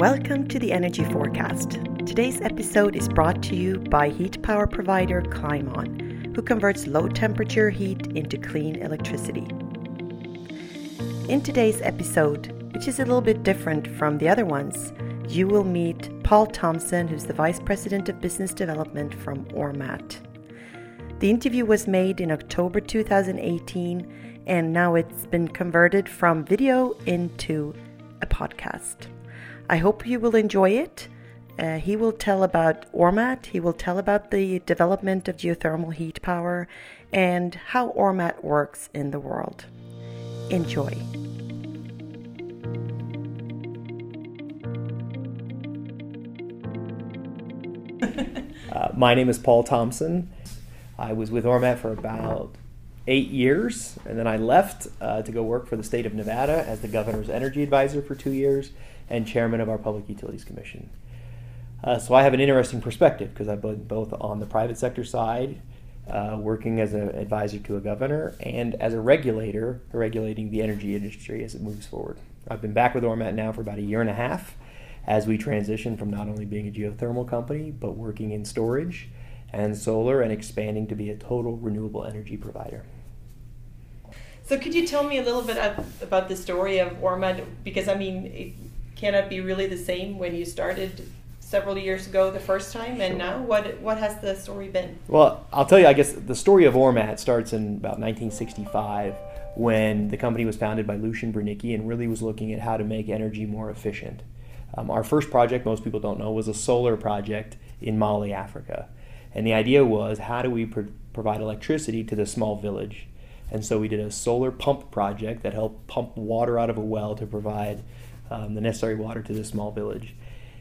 Welcome to the Energy Forecast. Today's episode is brought to you by heat power provider Climeon, who converts low temperature heat into clean electricity. In today's episode, which is a little bit different from the other ones, you will meet Paul Thomsen, who's the Vice President of Business Development from Ormat. The interview was made in October 2018, and now it's been converted from video into a podcast. I hope you will enjoy it. Uh, he will tell about Ormat, he will tell about the development of geothermal heat power, and how Ormat works in the world. Enjoy. Uh, my name is Paul Thomsen. I was with Ormat for about eight years, and then I left uh, to go work for the state of Nevada as the governor's energy advisor for two years and chairman of our Public Utilities Commission. Uh, so I have an interesting perspective because I've been both on the private sector side, uh, working as an advisor to a governor, and as a regulator, regulating the energy industry as it moves forward. I've been back with Ormat now for about a year and a half as we transition from not only being a geothermal company, but working in storage and solar and expanding to be a total renewable energy provider. So could you tell me a little bit of, about the story of Ormat? Because I mean, it cannot be really the same when you started several years ago the first time and now what what has the story been? Well i'll tell you i guess the story of ormat starts in about 1965 when the company was founded by Lucien Bronicki and really was looking at how to make energy more efficient. Um, our first project most people don't know was a solar project in mali africa. And the idea was how do we pro- provide electricity to the small village? And so we did a solar pump project that helped pump water out of a well to provide um, the necessary water to this small village.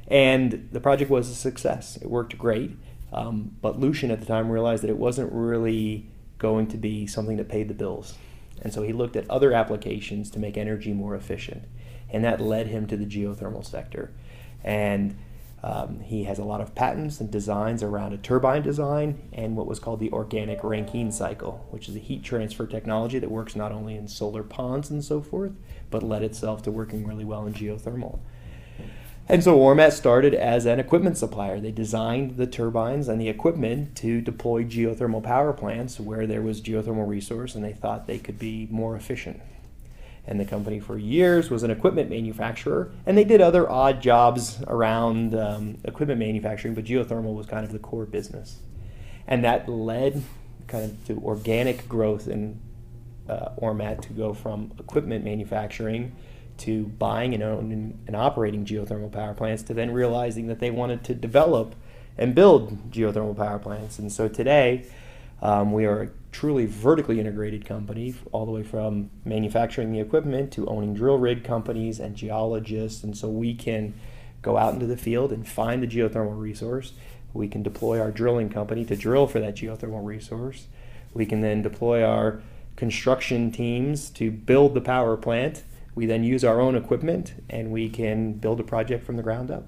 And the project was a success. It worked great. Um, but Lucien at the time realized that it wasn't really going to be something that paid the bills. And so he looked at other applications to make energy more efficient. And that led him to the geothermal sector. And um, he has a lot of patents and designs around a turbine design and what was called the organic Rankine cycle, which is a heat transfer technology that works not only in solar ponds and so forth, but led itself to working really well in geothermal. And so Ormat started as an equipment supplier. They designed the turbines and the equipment to deploy geothermal power plants where there was geothermal resource and they thought they could be more efficient. And the company for years was an equipment manufacturer, and they did other odd jobs around um, equipment manufacturing, but geothermal was kind of the core business. And that led kind of to organic growth in uh, Ormat to go from equipment manufacturing to buying and owning and operating geothermal power plants to then realizing that they wanted to develop and build geothermal power plants. And so today, um, we are a truly vertically integrated company, all the way from manufacturing the equipment to owning drill rig companies and geologists. And so we can go out into the field and find the geothermal resource. We can deploy our drilling company to drill for that geothermal resource. We can then deploy our construction teams to build the power plant. We then use our own equipment and we can build a project from the ground up.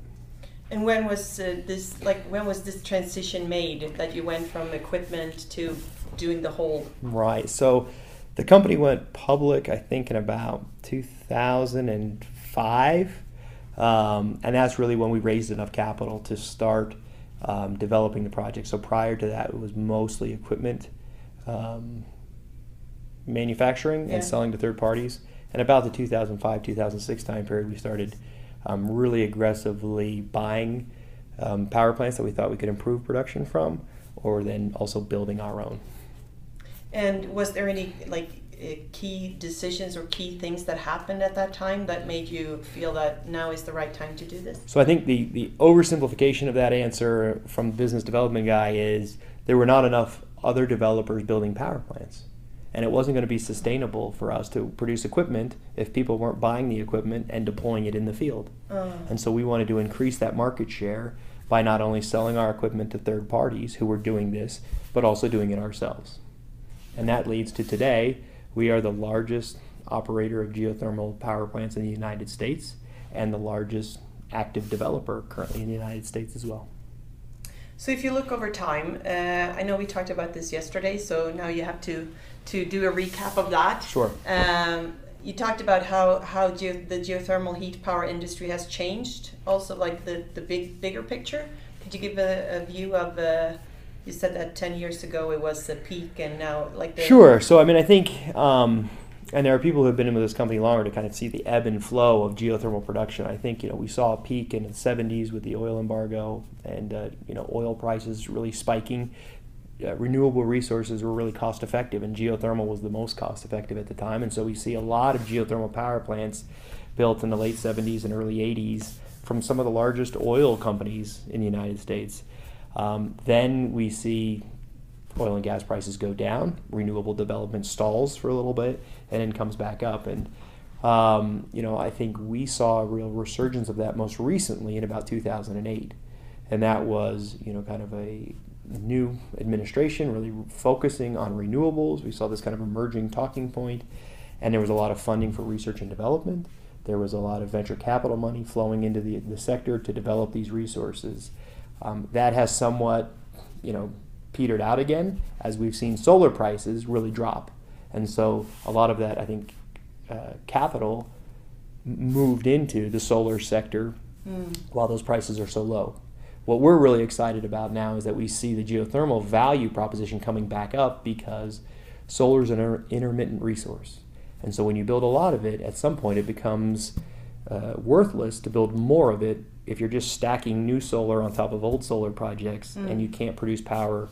And when was uh, this like when was this transition made that you went from equipment to doing the whole Right. So the company went public I think in about 2005. Um, and that's really when we raised enough capital to start um, developing the project. So prior to that, it was mostly equipment um, manufacturing Yeah. and selling to third parties. And about the 2005 2006 time period, we started um, really aggressively buying um, power plants that we thought we could improve production from, or then also building our own. and was there any like uh, key decisions or key things that happened at that time that made you feel that now is the right time to do this? So I think the, the oversimplification of that answer from the business development guy is there were not enough other developers building power plants. And it wasn't going to be sustainable for us to produce equipment if people weren't buying the equipment and deploying it in the field. Uh, And so we wanted to increase that market share by not only selling our equipment to third parties who were doing this, but also doing it ourselves. And that leads to today, we are the largest operator of geothermal power plants in the United States and the largest active developer currently in the United States as well. So if you look over time, uh, I know we talked about this yesterday, so now you have to to do a recap of that. Sure. Um, you talked about how how geo, the geothermal heat power industry has changed. Also, like the the big bigger picture. Could you give a, a view of? Uh, you said that ten years ago it was the peak, and now like the Sure. So I mean, I think, um, and there are people who have been in with this company longer to kind of see the ebb and flow of geothermal production. I think you know we saw a peak in the 70s with the oil embargo, and uh, you know oil prices really spiking. Uh, renewable resources were really cost effective, and geothermal was the most cost effective at the time. And so we see a lot of geothermal power plants built in the late 70s and early 80s from some of the largest oil companies in the United States. Um, then we see oil and gas prices go down, renewable development stalls for a little bit, and then comes back up. And um, you know, I think we saw a real resurgence of that most recently in about 2008, and that was you know kind of a new administration really focusing on renewables. We saw this kind of emerging talking point, and there was a lot of funding for research and development. There was a lot of venture capital money flowing into the, the sector to develop these resources. Um, that has somewhat, you know, petered out again as we've seen solar prices really drop. And so a lot of that, I think, uh, capital moved into the solar sector Mm. while those prices are so low. What we're really excited about now is that we see the geothermal value proposition coming back up because solar is an inter- intermittent resource. And so when you build a lot of it, at some point it becomes uh, worthless to build more of it if you're just stacking new solar on top of old solar projects Mm. and you can't produce power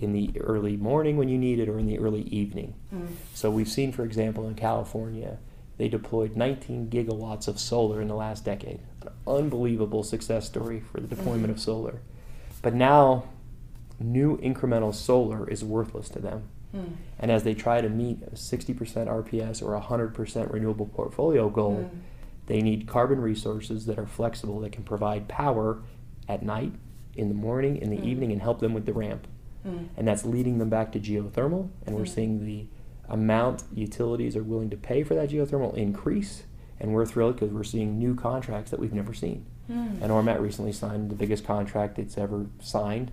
in the early morning when you need it or in the early evening. Mm. So we've seen, for example, in California, they deployed 19 gigawatts of solar in the last decade. An unbelievable success story for the deployment Mhm. of solar. But now, new incremental solar is worthless to them. Mm. And as they try to meet a 60% RPS or a 100% renewable portfolio goal, Mm. they need carbon resources that are flexible, that can provide power at night, in the morning, in the Mm. evening, and help them with the ramp Mm. and that's leading them back to geothermal. And we're Mm. seeing the amount utilities are willing to pay for that geothermal increase. And we're thrilled because we're seeing new contracts that we've never seen. Mm. And Ormat recently signed the biggest contract it's ever signed,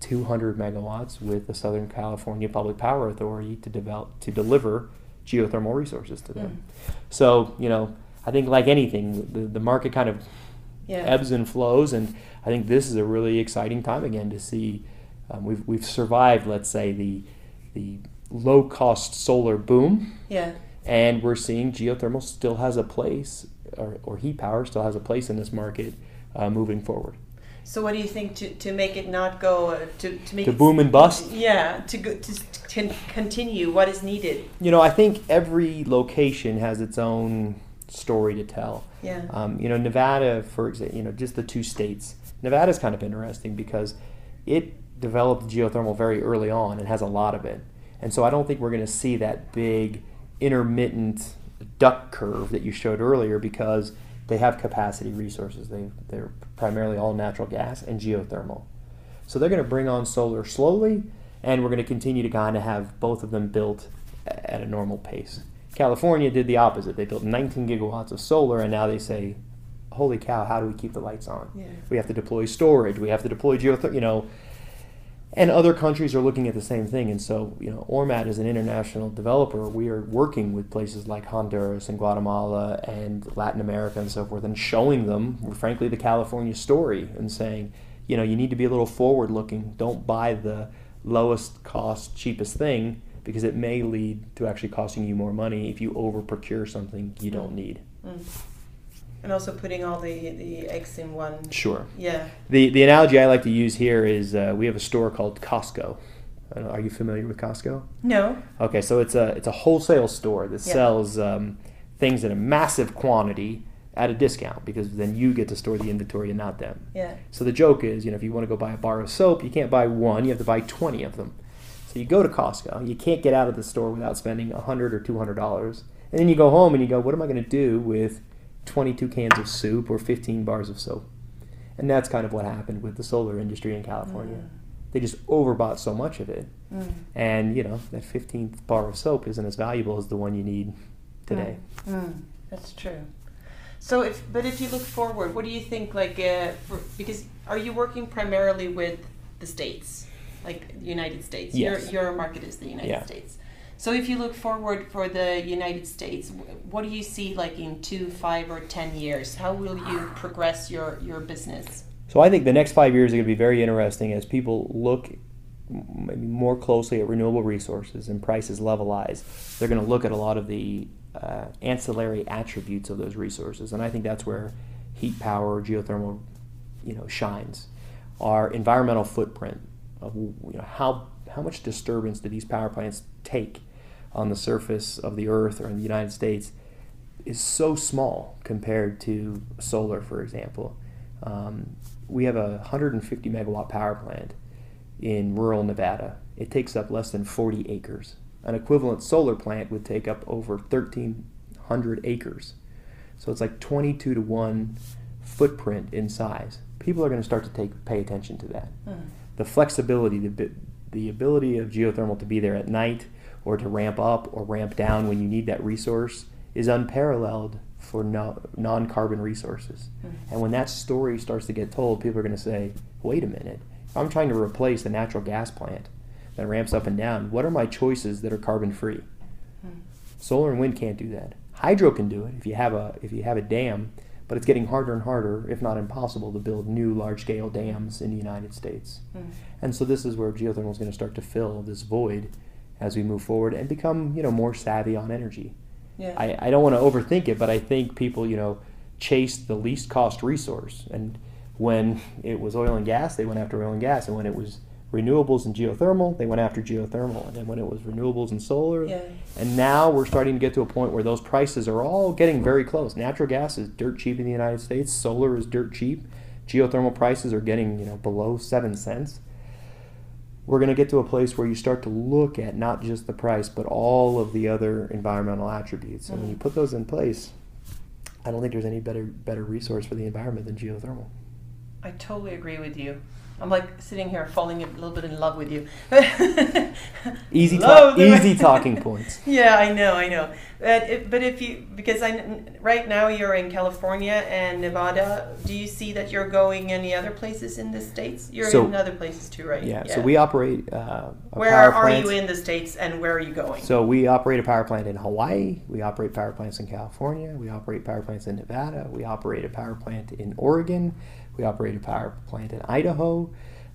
200 megawatts with the Southern California Public Power Authority to develop to deliver geothermal resources to them. Mm. So you know, I think like anything, the, the market kind of Yeah. ebbs and flows, and I think this is a really exciting time again to see. Um, we've we've survived, let's say, the the low cost solar boom, Yeah. and we're seeing geothermal still has a place, or, or heat power still has a place in this market uh, moving forward. So what do you think to, to make it not go uh, to to make To boom and bust, Yeah, to go to, to continue. What is needed? you know, I think every location has its own story to tell. Yeah. Um, you know, Nevada, for example, you know, just the two states. Nevada's kind of interesting because it developed geothermal very early on and has a lot of it. And so I don't think we're going to see that big intermittent duck curve that you showed earlier because they have capacity resources. They, they're primarily all natural gas and geothermal. So they're going to bring on solar slowly, and we're going to continue to kind of have both of them built at a normal pace. California did the opposite. They built 19 gigawatts of solar, and now they say, "Holy cow! How do we keep the lights on? Yeah. We have to deploy storage. We have to deploy geothermal. You know." And other countries are looking at the same thing. And so, you know, Ormat is an international developer. We are working with places like Honduras and Guatemala and Latin America and so forth, and showing them, frankly, the California story and saying, you know, you need to be a little forward looking. Don't buy the lowest cost, cheapest thing because it may lead to actually costing you more money if you over procure something you don't need. Mm. And also putting all the the eggs in one. Sure. Yeah. The, the analogy I like to use here is uh, we have a store called Costco. Are you familiar with Costco? No. Okay, so it's a it's a wholesale store that Yeah. sells um, things in a massive quantity at a discount because then you get to store the inventory and not them. Yeah. So the joke is, you know, if you want to go buy a bar of soap, you can't buy one; you have to buy twenty of them. So you go to Costco, you can't get out of the store without spending a hundred or two hundred dollars, and then you go home and you go, "What am I going to do with twenty-two cans of soup or fifteen bars of soap?" And that's kind of what happened with the solar industry in California. They just overbought so much of it, Mm. and you know that fifteenth bar of soap isn't as valuable as the one you need today. Mm. That's true. So if but if you look forward, what do you think? Like, uh, for, because are you working primarily with the states, like the United States? Yes. Your your market is the United Yeah. States. So if you look forward for the United States, what do you see like in two, five, or ten years? How will you progress your your business? So I think the next five years are going to be very interesting as people look maybe more closely at renewable resources and prices levelize. They're going to look at a lot of the uh, ancillary attributes of those resources, and I think that's where heat power, geothermal, you know, shines. Our environmental footprint of you know how how much disturbance do these power plants take on the surface of the earth or in the United States is so small compared to solar, for example. Um, we have a 150 megawatt power plant in rural Nevada. It takes up less than 40 acres. An equivalent solar plant would take up over 1,300 acres. So it's like 22 to 1 footprint in size. People are going to start to take pay attention to that. The flexibility, the, the ability of geothermal to be there at night or to ramp up or ramp down when you need that resource is unparalleled for no, non-carbon resources. Mm-hmm. And when that story starts to get told, people are going to say, "Wait a minute! If I'm trying to replace the natural gas plant that ramps up and down, what are my choices that are carbon-free?" Mm-hmm. Solar and wind can't do that. Hydro can do it if you have a if you have a dam, but it's getting harder and harder, if not impossible, to build new large-scale dams in the United States. Mm-hmm. And so this is where geothermal is going to start to fill this void as we move forward and become you know more savvy on energy. Yeah. I, I don't want to overthink it, but I think people, you know, chase the least cost resource. And when it was oil and gas, they went after oil and gas. And when it was renewables and geothermal, they went after geothermal. And then when it was renewables and solar, Yeah. and now we're starting to get to a point where those prices are all getting very close. Natural gas is dirt cheap in the United States. Solar is dirt cheap. Geothermal prices are getting, you know, below seven cents we're going to get to a place where you start to look at not just the price, but all of the other environmental attributes. And when you mm. put those in place, I don't think there's any better better resource for the environment than geothermal. I totally agree with you. I'm like sitting here falling a little bit in love with you. Easy, talk, easy talking points. Yeah, I know, I know. But if, but if you because I right now you're in California and Nevada, do you see that you're going any other places in the states? You're So- in other places too, right? Yeah. So we operate uh, Where are plant. you in the states and where are you going? So we operate a power plant in Hawaii. We operate power plants in California. We operate power plants in Nevada. We operate a power plant in Oregon. We operate a power plant in Idaho.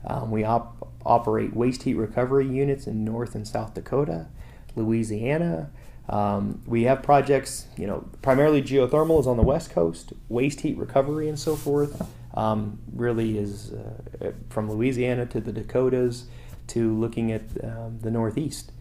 Um, we op- operate waste heat recovery units in North and South Dakota, Louisiana. Um, we have projects, you know, primarily geothermal is on the west coast, waste heat recovery and so forth. Um, really is uh, from Louisiana to the Dakotas to looking at um, the Northeast.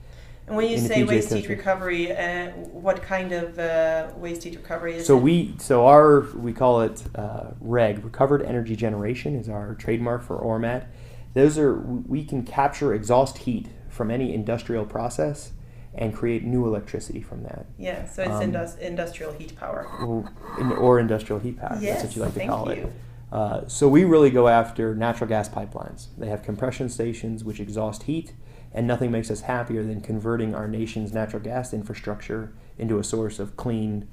And when you in say waste heat recovery, uh, what kind of uh, waste heat recovery is So it? we, so our, we call it uh, REG, Recovered Energy Generation, is our trademark for ORMAT. Those are we can capture exhaust heat from any industrial process and create new electricity from that, yeah, so it's um, indus- industrial heat power. or, or industrial heat power. Yes, that's what you like to call you. it. Uh, so we really go after natural gas pipelines. They have compression stations which exhaust heat, and nothing makes us happier than converting our nation's natural gas infrastructure into a source of clean,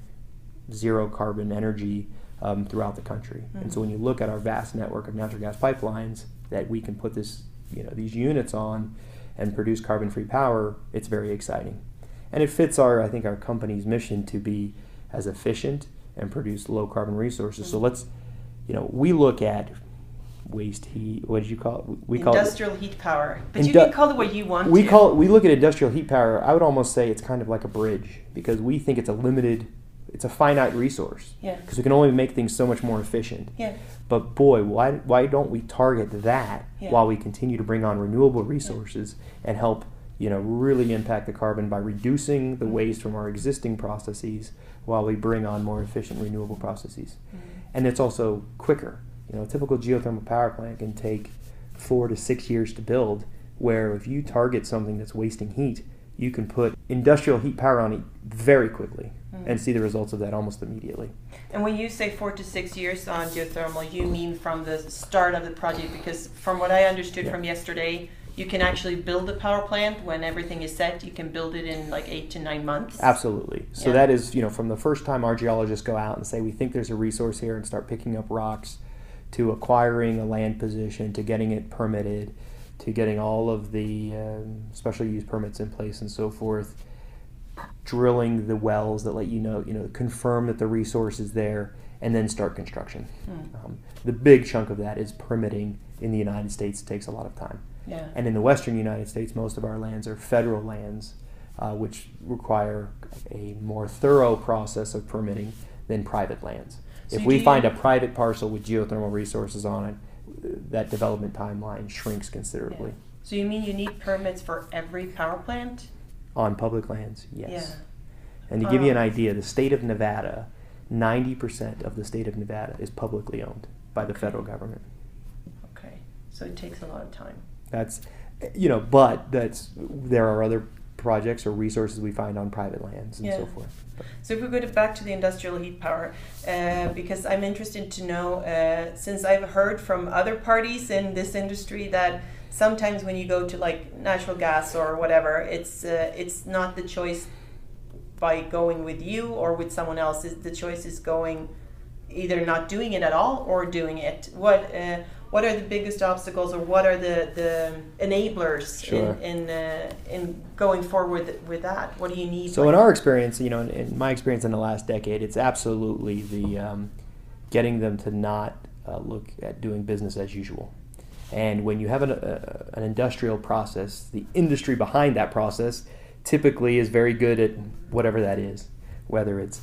zero carbon energy um, throughout the country. And so when you look at our vast network of natural gas pipelines that we can put this, you know, these units on and produce carbon-free power, it's very exciting. And it fits our, I think, our company's mission to be as efficient and produce low carbon resources. So let's, you know, we look at waste heat. What did you call it? We call it industrial heat power. But you can call it what you want we to. call we look at industrial heat power. I would almost say it's kind of like a bridge because we think it's a limited, it's a finite resource Yeah. because we can only make things so much more efficient. Yeah. But boy, why why don't we target that Yeah. while we continue to bring on renewable resources and help you know really impact the carbon by reducing the mm-hmm. waste from our existing processes while we bring on more efficient renewable processes. Mm-hmm. And it's also quicker. You know, a typical geothermal power plant can take four to six years to build. Where if you target something that's wasting heat, you can put industrial heat power on it very quickly hmm. and see the results of that almost immediately. And when you say four to six years on geothermal, you mean from the start of the project? Because from what I understood Yeah. from yesterday, you can actually build a power plant when everything is set. You can build it in like eight to nine months. Absolutely. So Yeah. that is, you know, from the first time our geologists go out and say we think there's a resource here and start picking up rocks, to acquiring a land position, to getting it permitted, to getting all of the um, special use permits in place and so forth. drilling the wells that let you know, you know, confirm that the resource is there, and then start construction. Mm. Um, the big chunk of that is permitting in the United States takes a lot of time. Yeah. And in the western United States, most of our lands are federal lands, uh, which require a more thorough process of permitting than private lands. So if we you- find a private parcel with geothermal resources on it, that development timeline shrinks considerably. So you mean you need permits for every power plant? On public lands, yes. Yeah. And to give you an Um, idea, the state of Nevada, 90% of the state of Nevada is publicly owned by the federal government. Okay. So it takes a lot of time. That's, you know, but that's, there are other projects or resources we find on private lands and so Yeah. forth. So if we go to back to the industrial heat power, uh, because I'm interested to know, uh, since I've heard from other parties in this industry that sometimes when you go to like natural gas or whatever, it's uh, it's not the choice by going with you or with someone else. Is the choice is going either not doing it at all or doing it. What uh, what are the biggest obstacles or what are the, the enablers Sure. in in, uh, in going forward with that? What do you need? So in our experience, you know, in, in my experience in the last decade, it's absolutely the um, getting them to not uh, look at doing business as usual. And when you have an, uh, an industrial process, the industry behind that process typically is very good at whatever that is, whether it's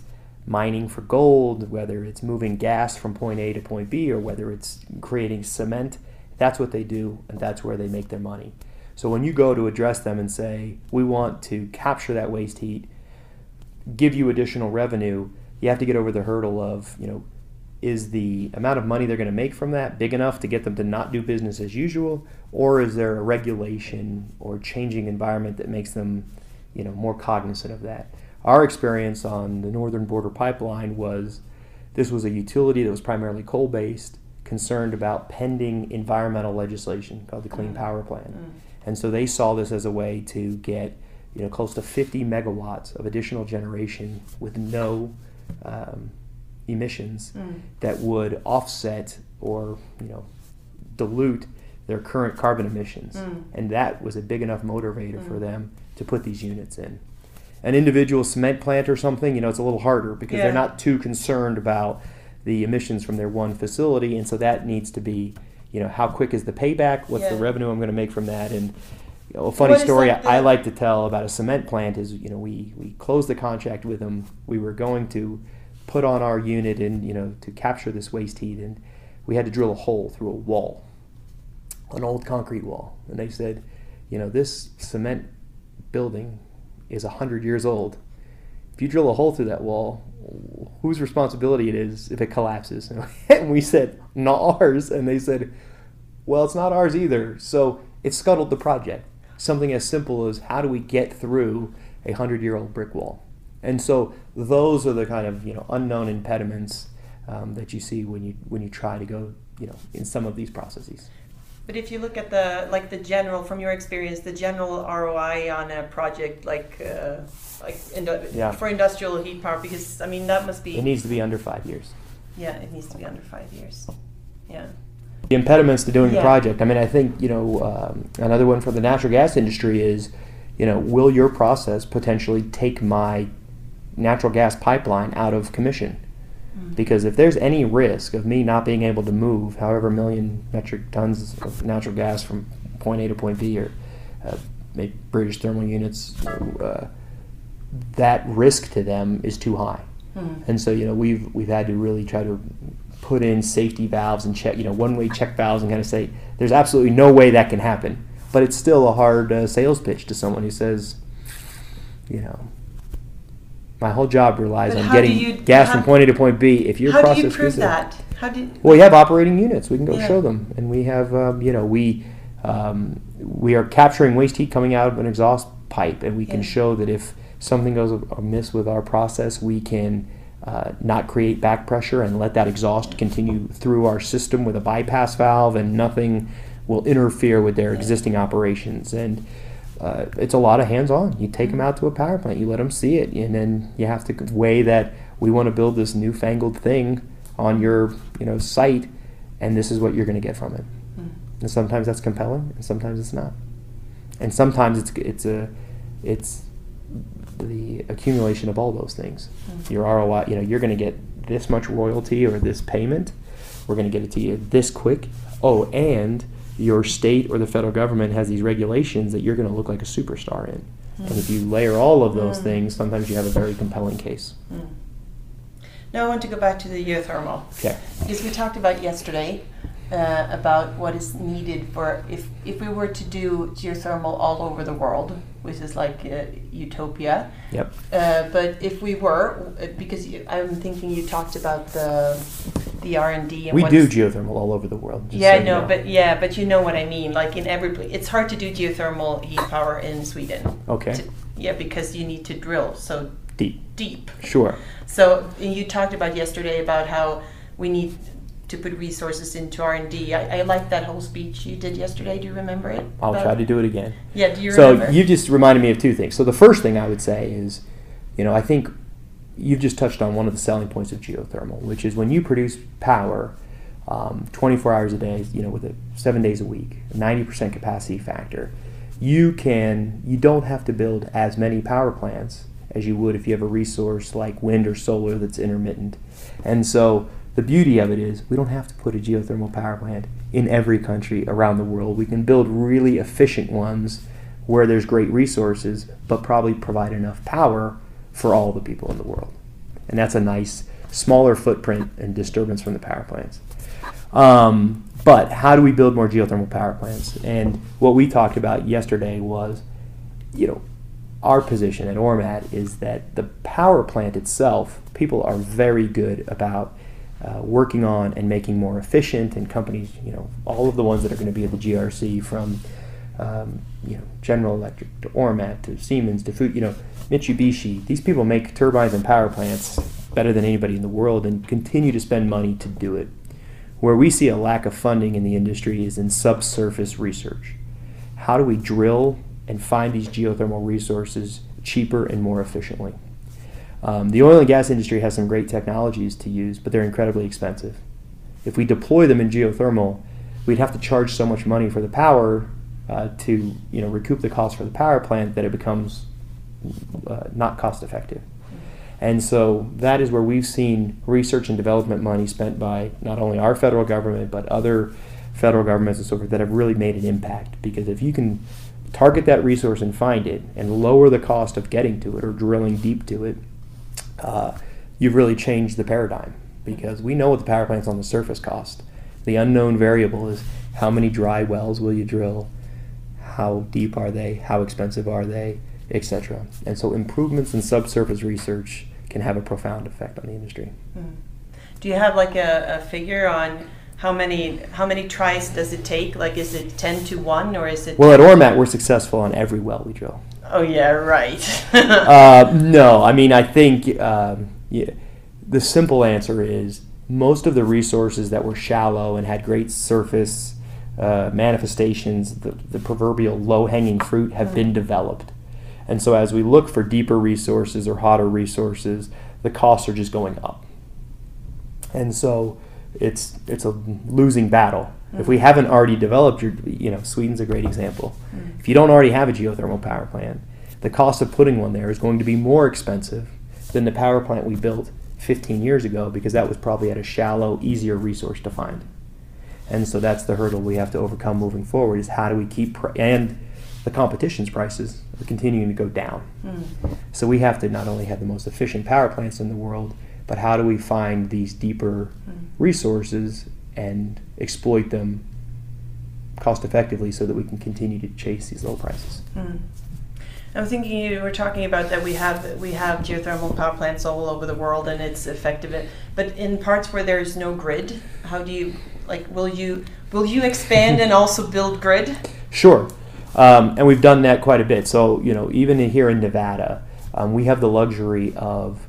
mining for gold, whether it's moving gas from point A to point B, or whether it's creating cement. That's what they do, and that's where they make their money. So when you go to address them and say, we want to capture that waste heat, give you additional revenue, you have to get over the hurdle of, you know, is the amount of money they're going to make from that big enough to get them to not do business as usual, or is there a regulation or changing environment that makes them, you know, more cognizant of that? Our experience on the Northern Border Pipeline was this was a utility that was primarily coal based, concerned about pending environmental legislation called the Clean Mm. Power Plan. Mm. And so they saw this as a way to get you know close to 50 megawatts of additional generation with no um, emissions Mm. that would offset or you know dilute their current carbon emissions. Mm. And that was a big enough motivator for Mm. them to put these units in. An individual cement plant or something, you know, it's a little harder because Yeah. they're not too concerned about the emissions from their one facility, and so that needs to be, you know, how quick is the payback? What's the revenue I'm going to make from that? And you know, a funny What story like I like to tell about a cement plant is, you know, we we closed the contract with them. We were going to put on our unit and you know to capture this waste heat, and we had to drill a hole through a wall, an old concrete wall, and they said, you know, this cement building is hundred years old. If you drill a hole through that wall, whose responsibility it is if it collapses? And we said, not ours. And they said, well, it's not ours either. So it scuttled the project. Something as simple as how do we get through a hundred year old brick wall? And so those are the kind of you know unknown impediments um, that you see when you when you try to go you know in some of these processes. But if you look at the like the general from your experience, the general ROI on a project like uh, like indu- Yeah. for industrial heat power, because I mean that must be It needs to be under five years. yeah, it needs to be under five years. Yeah. the impediments to doing Yeah. a project. I mean, I think you know um, another one for the natural gas industry is, you know, will your process potentially take my natural gas pipeline out of commission? Because if there's any risk of me not being able to move however million metric tons of natural gas from point A to point B or uh, maybe British thermal units, uh, that risk to them is too high. Hmm. And so, you know, we've we've had to really try to put in safety valves and check, you know, one-way check valves and kind of say there's absolutely no way that can happen. But it's still a hard uh, sales pitch to someone who says, you know, my whole job relies But on getting you- gas how- from point A to point B. If your How do process you prove it- that? How do you, well, we have operating units. We can go Yeah. show them, and we have, um, you know, we um, we are capturing waste heat coming out of an exhaust pipe, and we can show that if something goes amiss with our process, we can uh, not create back pressure and let that exhaust continue through our system with a bypass valve, and nothing will interfere with their Yeah. existing operations. And uh, it's a lot of hands-on. You take them out to a power plant, you let them see it, and then you have to weigh that we want to build this newfangled thing on your you know site, and this is what you're going to get from it. Hmm. And sometimes that's compelling, and sometimes it's not. And sometimes it's it's a it's the accumulation of all those things. Mm-hmm. Your ROI, you know, you're going to get this much royalty or this payment. We're going to get it to you this quick. Oh, and your state or the federal government has these regulations that you're going to look like a superstar in. Mm-hmm. And if you layer all of those mm-hmm. things, sometimes you have a very compelling case. Mm. Now I want to go back to the geothermal. Okay. Because we talked about yesterday uh, about what is needed for if if we were to do geothermal all over the world, which is like uh, utopia. Yep. Uh, but if we were, uh, because you, I'm thinking you talked about the the R and D. We do geothermal all over the world. Yeah, I know, but yeah, but you know what I mean. Like in every, it's hard to do geothermal heat power in Sweden. Okay. To, yeah, because you need to drill so deep. Deep. Sure. So you talked about yesterday about how we need to put resources into R and D. I, I like that whole speech you did yesterday. Do you remember it? I'll try to do it again. Yeah. Do you so remember? you just reminded me of two things. So the first thing I would say is, you know, I think you've just touched on one of the selling points of geothermal, which is when you produce power. Um, 24 hours a day, you know, with it seven days a week, 90% capacity factor, you can, you don't have to build as many power plants as you would if you have a resource like wind or solar that's intermittent. And so the beauty of it is we don't have to put a geothermal power plant in every country around the world. We can build really efficient ones where there's great resources, but probably provide enough power for all the people in the world. And that's a nice smaller footprint and disturbance from the power plants. Um, but how do we build more geothermal power plants? And what we talked about yesterday was, you know, our position at Ormat is that the power plant itself, people are very good about uh, working on and making more efficient. And companies, you know, all of the ones that are going to be at the GRC, from um, you know General Electric to Ormat to Siemens to you know, Mitsubishi. These people make turbines and power plants better than anybody in the world, and continue to spend money to do it. Where we see a lack of funding in the industry is in subsurface research. How do we drill and find these geothermal resources cheaper and more efficiently. Um, the oil and gas industry has some great technologies to use, but they're incredibly expensive. If we deploy them in geothermal, we'd have to charge so much money for the power uh, to you know recoup the cost for the power plant that it becomes uh, not cost effective. And so that is where we've seen research and development money spent by not only our federal government but other federal governments and so forth that have really made an impact. Because if you can target that resource and find it and lower the cost of getting to it or drilling deep to it, uh, you've really changed the paradigm because we know what the power plants on the surface cost. The unknown variable is how many dry wells will you drill, how deep are they, how expensive are they, etc. And so improvements in subsurface research can have a profound effect on the industry. Mm. Do you have like a, a figure on how many how many tries does it take? Like, is it ten to one or is it? Well, at Ormat, we're successful on every well we drill. Oh yeah, right. uh, no, I mean I think um, yeah, the simple answer is most of the resources that were shallow and had great surface uh, manifestations, the, the proverbial low hanging fruit, have been developed. And so as we look for deeper resources or hotter resources, the costs are just going up. And so it's it's a losing battle. If we haven't already developed your, you know, Sweden's a great example. If you don't already have a geothermal power plant, the cost of putting one there is going to be more expensive than the power plant we built 15 years ago because that was probably at a shallow, easier resource to find. And so that's the hurdle we have to overcome moving forward is how do we keep pr- and the competition's prices are continuing to go down. Mm. So we have to not only have the most efficient power plants in the world, but how do we find these deeper mm. resources and exploit them cost effectively so that we can continue to chase these low prices? Mm. I'm thinking you were talking about that we have we have geothermal power plants all over the world and it's effective. But in parts where there's no grid, how do you like? Will you will you expand and also build grid? Sure, um, and we've done that quite a bit. So you know, even here in Nevada, um, we have the luxury of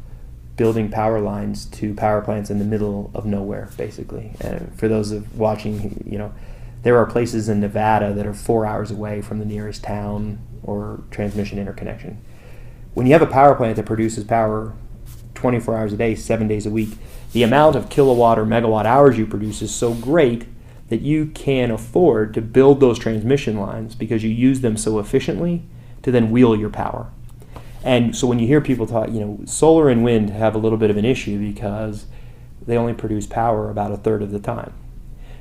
building power lines to power plants in the middle of nowhere, basically. And for those of watching, you know, there are places in Nevada that are four hours away from the nearest town or transmission interconnection. When you have a power plant that produces power 24 hours a day, seven days a week, the amount of kilowatt or megawatt hours you produce is so great that you can afford to build those transmission lines because you use them so efficiently to then wheel your power. And so when you hear people talk, you know, solar and wind have a little bit of an issue because they only produce power about a third of the time.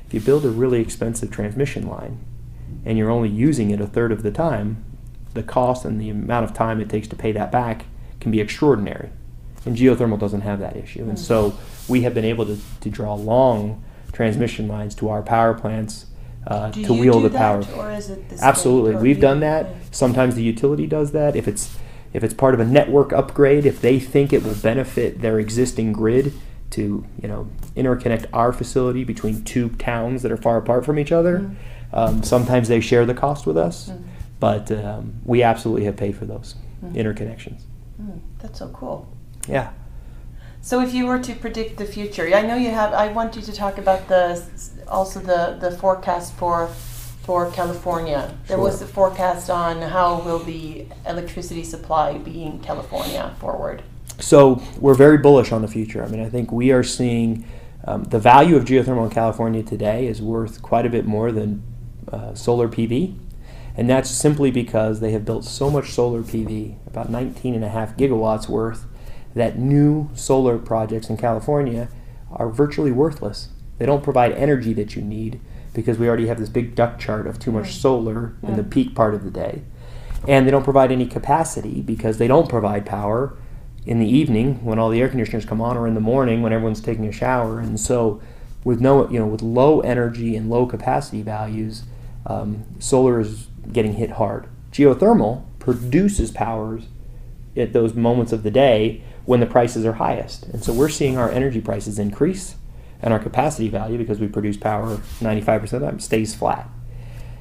If you build a really expensive transmission line and you're only using it a third of the time, the cost and the amount of time it takes to pay that back can be extraordinary. And geothermal doesn't have that issue. And so we have been able to, to draw long transmission lines to our power plants uh, Do to you wheel do the power. that, or is it the state Absolutely, we've done that. Sometimes the utility does that. If it's if it's part of a network upgrade, if they think it will benefit their existing grid to you know interconnect our facility between two towns that are far apart from each other, Mm. um, sometimes they share the cost with us. Mm. But um, we absolutely have paid for those Mm. interconnections. Mm, that's so cool. Yeah. So, if you were to predict the future, I know you have. I want you to talk about the also the the forecast for for California. There was a forecast on how will the electricity supply be in California forward. So we're very bullish on the future. I mean, I think we are seeing um, the value of geothermal in California today is worth quite a bit more than uh, solar PV. And that's simply because they have built so much solar PV, about 19 and a half gigawatts worth, that new solar projects in California are virtually worthless. They don't provide energy that you need because we already have this big duck chart of too much solar in the peak part of the day. And they don't provide any capacity because they don't provide power in the evening when all the air conditioners come on or in the morning when everyone's taking a shower. And so with no you know with low energy and low capacity values, um, solar is getting hit hard. Geothermal produces powers at those moments of the day when the prices are highest. And so we're seeing our energy prices increase and our capacity value because we produce power 95% of the time stays flat.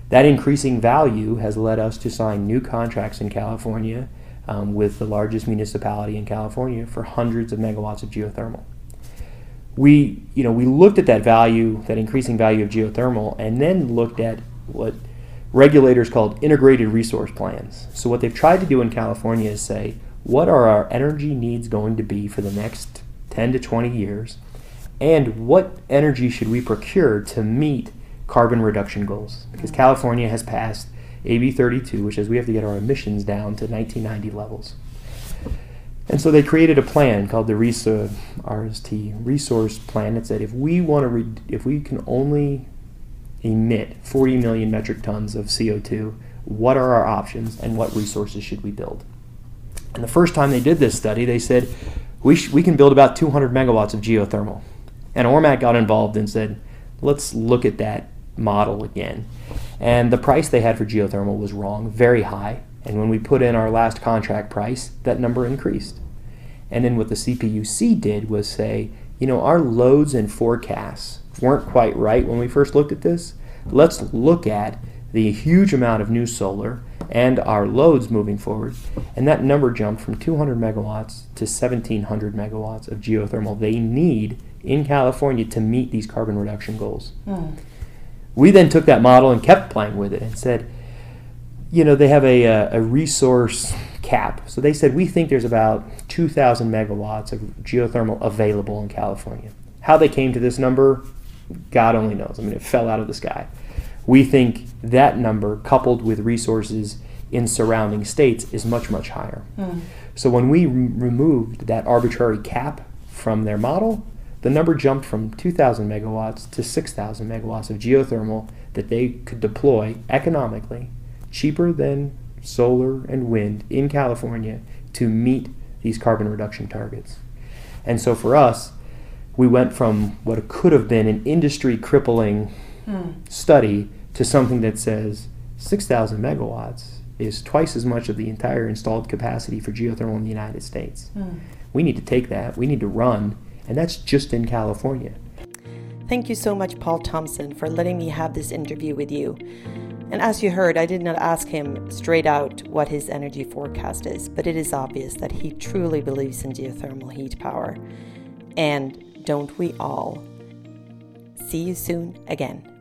That increasing value has led us to sign new contracts in California um, with the largest municipality in California for hundreds of megawatts of geothermal. We, you know, we looked at that value, that increasing value of geothermal, and then looked at what regulators called integrated resource plans. So what they've tried to do in California is say, what are our energy needs going to be for the next 10 to 20 years? And what energy should we procure to meet carbon reduction goals? Because California has passed AB 32, which says we have to get our emissions down to 1990 levels. And so they created a plan called the RST Resource Plan. It said if we want to, re- if we can only emit 40 million metric tons of CO2, what are our options and what resources should we build? And the first time they did this study, they said we, sh- we can build about 200 megawatts of geothermal. And Ormat got involved and said, let's look at that model again. And the price they had for geothermal was wrong, very high. And when we put in our last contract price, that number increased. And then what the CPUC did was say, you know, our loads and forecasts weren't quite right when we first looked at this. Let's look at the huge amount of new solar and our loads moving forward. And that number jumped from 200 megawatts to 1700 megawatts of geothermal they need in California to meet these carbon reduction goals. Hmm. We then took that model and kept playing with it and said, you know, they have a, uh, a resource cap. So they said, we think there's about 2,000 megawatts of geothermal available in California. How they came to this number, God only knows. I mean, it fell out of the sky. We think that number, coupled with resources in surrounding states, is much, much higher. Hmm. So when we re- removed that arbitrary cap from their model, the number jumped from 2,000 megawatts to 6,000 megawatts of geothermal that they could deploy economically, cheaper than solar and wind in California to meet these carbon reduction targets. And so for us, we went from what could have been an industry crippling Study to something that says 6,000 megawatts is twice as much of the entire installed capacity for geothermal in the United States. Hmm. We need to take that, we need to run, and that's just in California. Thank you so much, Paul Thomsen, for letting me have this interview with you. And as you heard, I did not ask him straight out what his energy forecast is, but it is obvious that he truly believes in geothermal heat power. And don't we all? See you soon again.